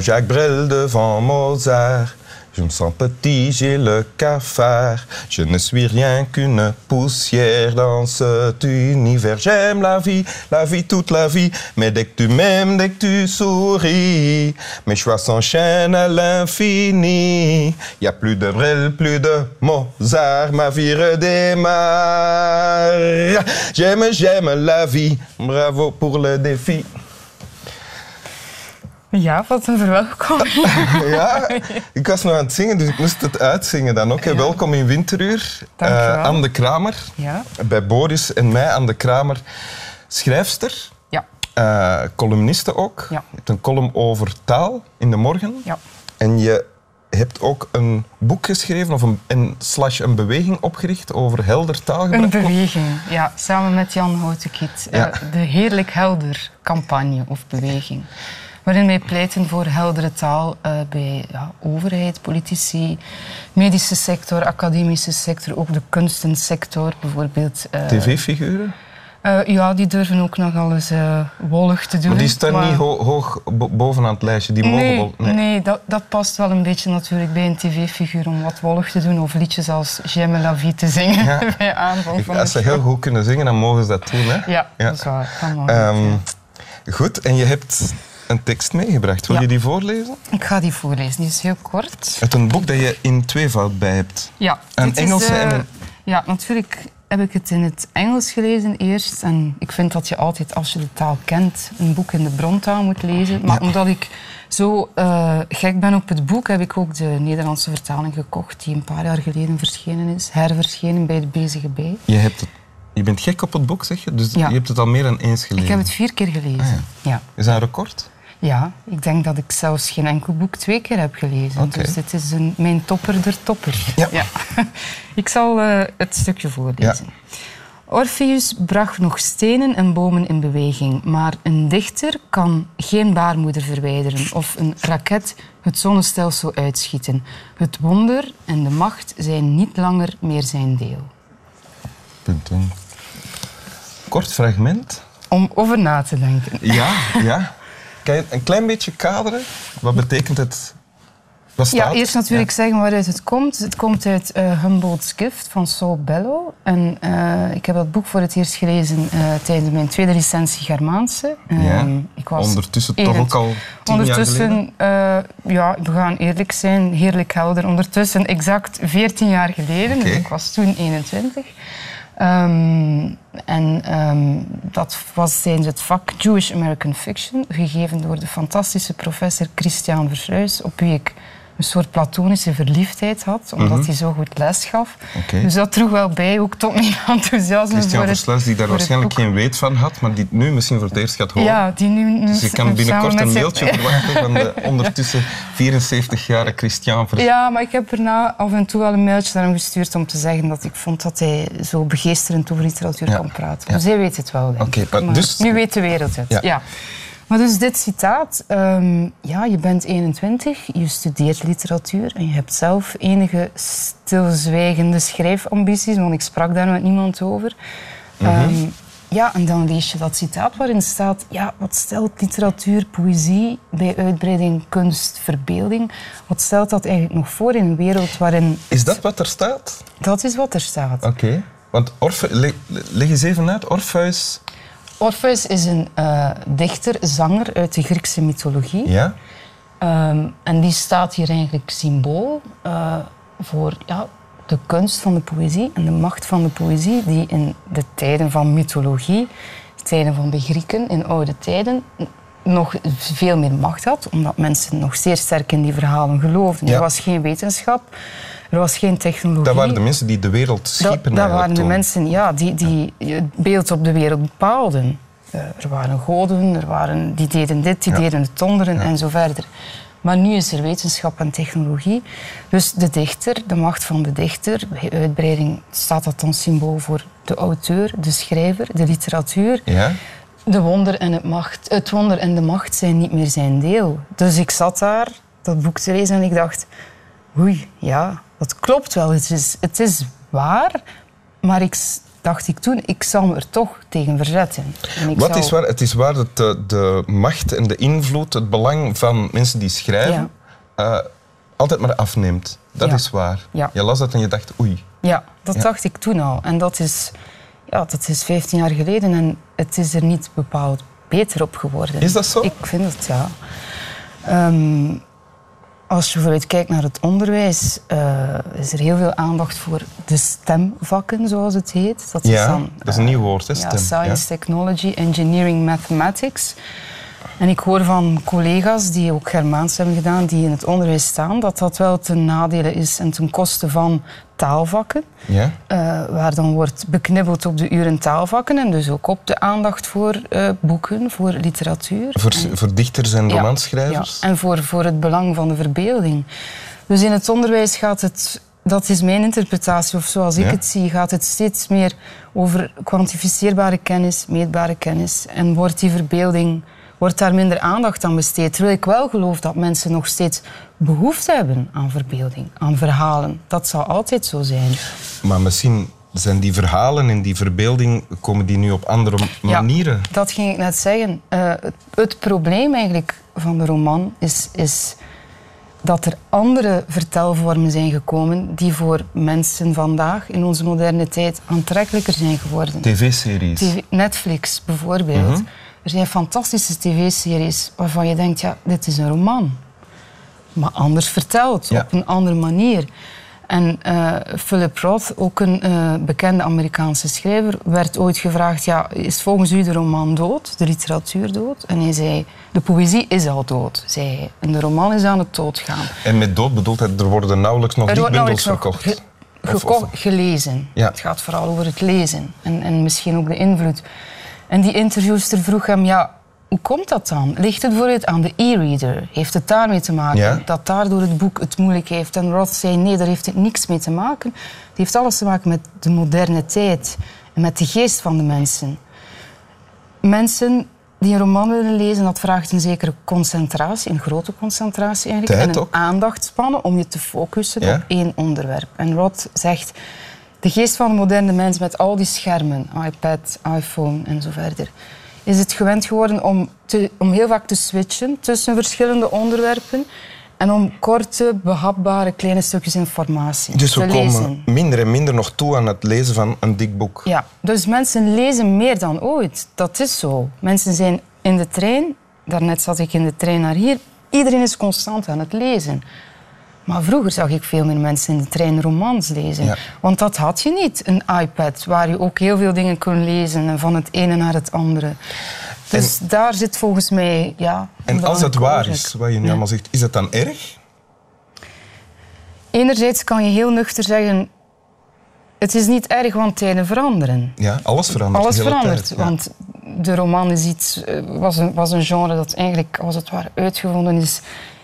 Jacques Brel, devant Mozart. Je me sens petit, j'ai le cafard. Je ne suis rien qu'une poussière dans cet univers. J'aime la vie, la vie, toute la vie. Mais dès que tu m'aimes, dès que tu souris, mes choix s'enchaînent à l'infini. Y a plus de Brel, plus de Mozart. Ma vie redémarre. J'aime, j'aime la vie. Bravo pour le défi. Ja, wat een verwelkoming. Ja, ik was nog aan het zingen, dus ik moest het uitzingen dan ook. Welkom in Winteruur. Dank je wel. Eh, Anne de Kramer. Ja. Bij Boris en mij, Anne de Kramer. Schrijfster, Ja. eh, columniste ook. Ja. Je hebt een column over taal in de morgen. Ja. En je hebt ook een boek geschreven, of een, een slash een beweging opgericht over helder taalgebruik. Een beweging, ja. Samen met Jan Houtekiet. Ja. Eh, de Heerlijk Helder campagne of beweging. Waarin wij pleiten voor heldere taal eh, bij ja, overheid, politici, medische sector, academische sector, ook de kunstensector bijvoorbeeld. eh, TV-figuren. eh, ja, die durven ook nogal eens eh wollig te doen. Maar die staan maar- niet ho- hoog bo- bovenaan het lijstje. Die mogen Nee, wel. nee. dat, dat past wel een beetje natuurlijk bij een tv-figuur om wat wollig te doen of liedjes als J'aime la vie te zingen Ja. bij aanvang van Als ze heel goed kunnen zingen, dan mogen ze dat doen. Hè? Ja, Ja. dat is waar. Dat Ehm, goed, en je hebt een tekst meegebracht. Wil Ja. je die voorlezen? Ik ga die voorlezen, die is heel kort. Uit een boek dat je in tweevoud bij hebt. Ja, Een Engelse eh, en een- Ja, natuurlijk heb ik het in het Engels gelezen eerst. En ik vind dat je altijd, als je de taal kent, een boek in de brontaal moet lezen. Maar Ja. omdat ik zo eh, gek ben op het boek, heb ik ook de Nederlandse vertaling gekocht, die een paar jaar geleden verschenen is. Herverschenen bij de Bezige Bij. Je, hebt het, je bent gek op het boek, zeg je? Dus Ja. je hebt het al meer dan eens gelezen. Ik heb het vier keer gelezen. Ah, ja. Is dat een record? Ja, ik denk dat ik zelfs geen enkel boek twee keer heb gelezen. Dus dit is een, mijn topper der toppers. Ja. ik zal eh, het stukje voorlezen. Orpheus bracht nog stenen en bomen in beweging, maar een dichter kan geen baarmoeder verwijderen of een raket het zonnestelsel uitschieten. Het wonder en de macht zijn niet langer meer zijn deel. Punten. Kort fragment. Om over na te denken. Ja, ja. Kan je een klein beetje kaderen? Wat betekent het? Wat staat Ja, er? eerst natuurlijk zeggen waaruit het komt. Het komt uit eh, Humboldt's Gift van Saul Bellow. En eh, ik heb dat boek voor het eerst gelezen eh, tijdens mijn tweede licentie Germaanse. Ja. Ehm, ik was Ondertussen toch ook al tien jaar geleden? Ondertussen, ja, we gaan eerlijk zijn, heerlijk helder. Ondertussen exact 14 jaar geleden, dus ik was toen 21. Ehm, en ehm, dat was tijdens het vak Jewish American Fiction, gegeven door de fantastische professor Christian Versluis, op wie ik een soort platonische verliefdheid had, omdat hij zo goed les gaf. Mhm. Dus dat droeg wel bij, ook tot mijn enthousiasme Christian Versluis, die daar waarschijnlijk geen weet van had, maar die het nu misschien voor het eerst gaat horen. Ja, die nu, nu Dus je kan binnenkort een zijn- mailtje verwachten van de ondertussen 74-jarige Christian Versluis. Ja, maar ik heb erna af en toe wel een mailtje naar hem gestuurd om te zeggen dat ik vond dat hij zo begeesterend over literatuur Ja. kon praten. Ja. Dus hij weet het wel, denk maar dus- Nu weet de wereld het. Ja. Ja. Maar dus dit citaat. ehm, ja, je bent 21, je studeert literatuur en je hebt zelf enige stilzwijgende schrijfambities, want ik sprak daar met niemand over. Mhm. Ehm, ja, en dan lees je dat citaat waarin staat, ja, wat stelt literatuur, poëzie bij uitbreiding, kunst, verbeelding, wat stelt dat eigenlijk nog voor in een wereld waarin... Is dat wat er staat? Dat is wat er staat. Oké. Want Orfe, leg, leg eens even uit. Orpheus, Orpheus is een eh, dichter, zanger uit de Griekse mythologie. ja? Ehm, en die staat hier eigenlijk symbool eh, voor ja, de kunst van de poëzie en de macht van de poëzie, die in de tijden van mythologie, de tijden van de Grieken, in oude tijden, nog veel meer macht had, omdat mensen nog zeer sterk in die verhalen geloofden. Ja. Er was geen wetenschap, er was geen technologie. Dat waren de mensen die de wereld schiepen. Dat, dat waren de toen. mensen ja, die, die het beeld op de wereld bepaalden. Eh, er waren goden, er waren, die deden dit, die Ja. deden het onderen en zo verder. Maar nu is er wetenschap en technologie. Dus de dichter, de macht van de dichter, bij uitbreiding staat dat dan symbool voor de auteur, de schrijver, de literatuur. Ja? De wonder en het, macht, het wonder en de macht zijn niet meer zijn deel. Dus ik zat daar dat boek te lezen en ik dacht... Oei, ja, dat klopt wel. Het is, het is waar, maar ik, dacht ik toen, ik zal me er toch tegen verzetten. Wat zal- is waar? Het is waar dat de, de macht en de invloed, het belang van mensen die schrijven, eh, altijd maar afneemt. Dat Ja. is waar. Ja. Je las dat en je dacht, oei. Ja, dat dacht ik toen al. En dat is, ja, dat is 15 jaar geleden en het is er niet bepaald beter op geworden. Is dat zo? Ik vind het, ja. Ehm, als je bijvoorbeeld kijkt naar het onderwijs, eh, is er heel veel aandacht voor de STEM-vakken, zoals het heet. Dat Ja, dan, dat is een eh, nieuw woord, hè, ja, STEM, science, ja. technology, engineering, mathematics. En ik hoor van collega's die ook Germaans hebben gedaan, die in het onderwijs staan, dat dat wel ten nadele is en ten koste van taalvakken. Ja? Eh, waar dan wordt beknibbeld op de uren taalvakken en dus ook op de aandacht voor eh, boeken, voor literatuur. Voor, En- voor dichters en ja, romanschrijvers. ja, en voor, voor het belang van de verbeelding. Dus in het onderwijs gaat het, dat is mijn interpretatie, of zoals ik Ja? het zie, gaat het steeds meer over kwantificeerbare kennis, meetbare kennis. En wordt die verbeelding, wordt daar minder aandacht aan besteed. Terwijl ik wel geloof dat mensen nog steeds behoefte hebben aan verbeelding, aan verhalen. Dat zal altijd zo zijn. Maar misschien zijn die verhalen en die verbeelding, komen die nu op andere Ja, manieren? dat ging ik net zeggen. Eh, het, het probleem eigenlijk van de roman is, is dat er andere vertelvormen zijn gekomen die voor mensen vandaag in onze moderne tijd aantrekkelijker zijn geworden. TV-series. TV Netflix bijvoorbeeld. Er zijn fantastische tv-series waarvan je denkt, ja, dit is een roman. Maar anders verteld, Ja. op een andere manier. En eh, Philip Roth, ook een eh, bekende Amerikaanse schrijver, werd ooit gevraagd, ja, is volgens u de roman dood, de literatuur dood? En hij zei, de poëzie is al dood, zei hij. En de roman is aan het doodgaan. En met dood bedoelt hij, er worden nauwelijks nog nauwelijks nog verkocht. ge- gekocht, gelezen. Ja. Het gaat vooral over het lezen en, en misschien ook de invloed. En die interviewster vroeg hem, ja, hoe komt dat dan? Ligt het bijvoorbeeld aan de e-reader? Heeft het daarmee te maken? Ja. Dat daardoor het boek het moeilijk heeft? En Roth zei, nee, daar heeft het niks mee te maken. Het heeft alles te maken met de moderne tijd en met de geest van de mensen. Mensen die een roman willen lezen, dat vraagt een zekere concentratie, een grote concentratie eigenlijk. Tijd en een ook. aandachtspannen om je te focussen Ja. op één onderwerp. En Roth zegt, de geest van de moderne mens met al die schermen, iPad, iPhone en zo verder, is het gewend geworden om, te, om heel vaak te switchen tussen verschillende onderwerpen en om korte, behapbare kleine stukjes informatie Dus te we lezen. komen minder en minder nog toe aan het lezen van een dik boek. Ja, dus mensen lezen meer dan ooit. Dat is zo. Mensen zijn in de trein, daarnet zat ik in de trein naar hier, iedereen is constant aan het lezen. Maar vroeger zag ik veel meer mensen in de trein romans lezen. Ja. Want dat had je niet, een iPad, waar je ook heel veel dingen kon lezen en van het ene naar het andere. Dus daar zit volgens mij, ja... En als het belangrijke waar is, wat je nu Ja. allemaal zegt, is dat dan erg? Enerzijds kan je heel nuchter zeggen, het is niet erg, want tijden veranderen. Ja, alles verandert. Alles verandert, tijd, ja. want de roman is iets, eh, was, een, was een genre dat eigenlijk als het ware uitgevonden is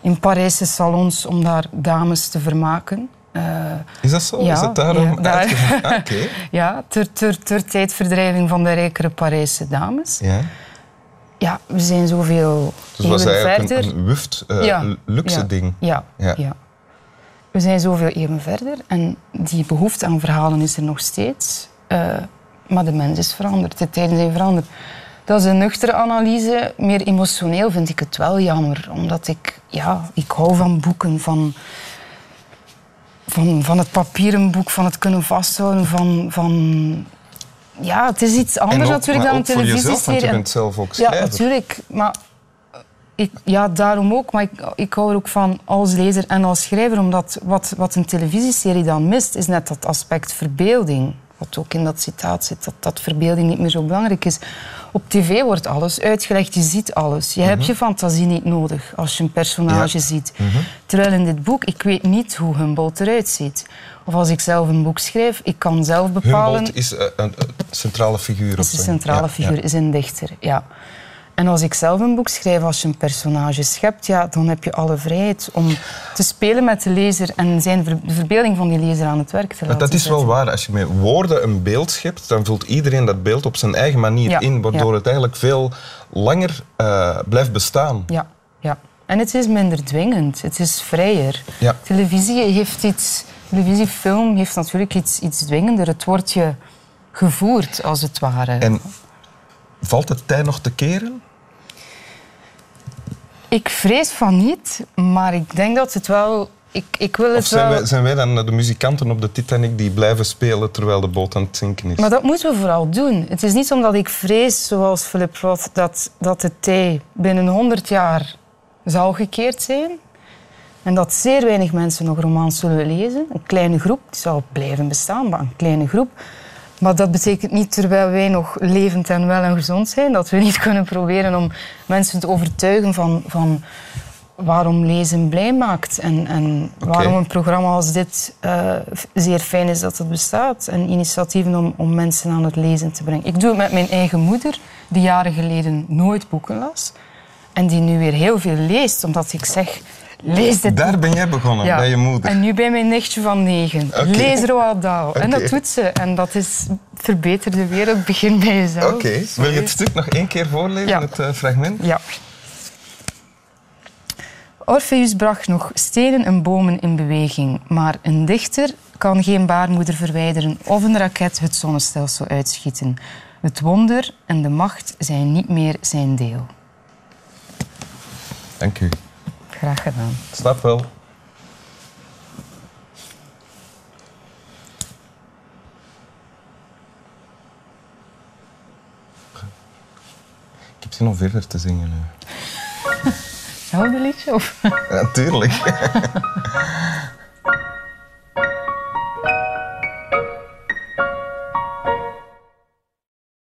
in Parijse salons om daar dames te vermaken. Eh, Is dat zo? Ja, is dat daarom ja, daar-? Ah, ja, ter, ter, ter tijdverdrijving van de rijkere Parijse dames. Ja. Ja, we zijn zoveel Dus het was eigenlijk verder. een, een wuft, eh, luxe ja, ding. Ja, Ja. ja. We zijn zoveel eeuwen verder en die behoefte aan verhalen is er nog steeds. Eh, maar de mens is veranderd, de tijden zijn veranderd. Dat is een nuchtere analyse. Meer emotioneel vind ik het wel jammer. Omdat ik, ja, ik hou van boeken, van, van, van het papieren boek, van het kunnen vasthouden, van... van ja, het is iets anders ook- natuurlijk dan een voor jezelf, televisieserie. want je En- bent zelf ook ja, schrijver. natuurlijk. Maar ik, ja, daarom ook. Maar ik, ik hou er ook van als lezer en als schrijver. Omdat wat, wat een televisieserie dan mist, is net dat aspect verbeelding. Wat ook in dat citaat zit, dat, dat verbeelding niet meer zo belangrijk is. Op tv wordt alles uitgelegd, je ziet alles. Je hebt je fantasie niet nodig als je een personage Ja. ziet. Terwijl in dit boek, ik weet niet hoe Humboldt eruit ziet. Of als ik zelf een boek schrijf, ik kan zelf bepalen... Humboldt is eh, een, een centrale figuur. is zo. centrale Ja, figuur, ja. is een dichter. Ja. En als ik zelf een boek schrijf, als je een personage schept, ja, dan heb je alle vrijheid om te spelen met de lezer en zijn ver- de verbeelding van die lezer aan het werk te laten dat is wel waar. Als je met woorden een beeld schept, dan vult iedereen dat beeld op zijn eigen manier Ja, in, waardoor ja. het eigenlijk veel langer eh, blijft bestaan. Ja, ja. En het is minder dwingend, het is vrijer. Ja. Televisie heeft iets, televisiefilm heeft natuurlijk iets, iets dwingender. Het wordt je gevoerd, als het ware. En valt het tij nog te keren? Ik vrees van niet, maar ik denk dat het wel... Ik, ik wil het Of zijn, wel... wij, zijn wij dan de muzikanten op de Titanic die blijven spelen terwijl de boot aan het zinken is? Maar dat moeten we vooral doen. Het is niet omdat ik vrees, zoals Philip Roth, dat, dat de tij binnen 100 jaar zal gekeerd zijn. En dat zeer weinig mensen nog romans zullen lezen. Een kleine groep, die zal blijven bestaan, maar een kleine groep. Maar dat betekent niet, terwijl wij nog levend en wel en gezond zijn, dat we niet kunnen proberen om mensen te overtuigen van, van waarom lezen blij maakt. En, en waarom een programma als dit uh, zeer fijn is dat het bestaat. En initiatieven om, om mensen aan het lezen te brengen. Ik doe het met mijn eigen moeder, die jaren geleden nooit boeken las. En die nu weer heel veel leest, omdat ik zeg... Lees dit Daar ben jij begonnen, ja. bij je moeder. En nu bij mijn nichtje van negen. Okay. Lees Roald Dahl. Okay. En dat doet ze. En dat is verbeter de wereld, begin bij jezelf. Oké. Okay. Wil je het stuk nog één keer voorlezen, ja. het uh, fragment? Ja. Orpheus bracht nog stenen en bomen in beweging, maar een dichter kan geen baarmoeder verwijderen of een raket het zonnestelsel uitschieten. Het wonder en de macht zijn niet meer zijn deel. Dank u. Graag gedaan. Snap wel. Ik heb zin om verder te zingen nu. Hetzelfde liedje? Of? Ja, tuurlijk.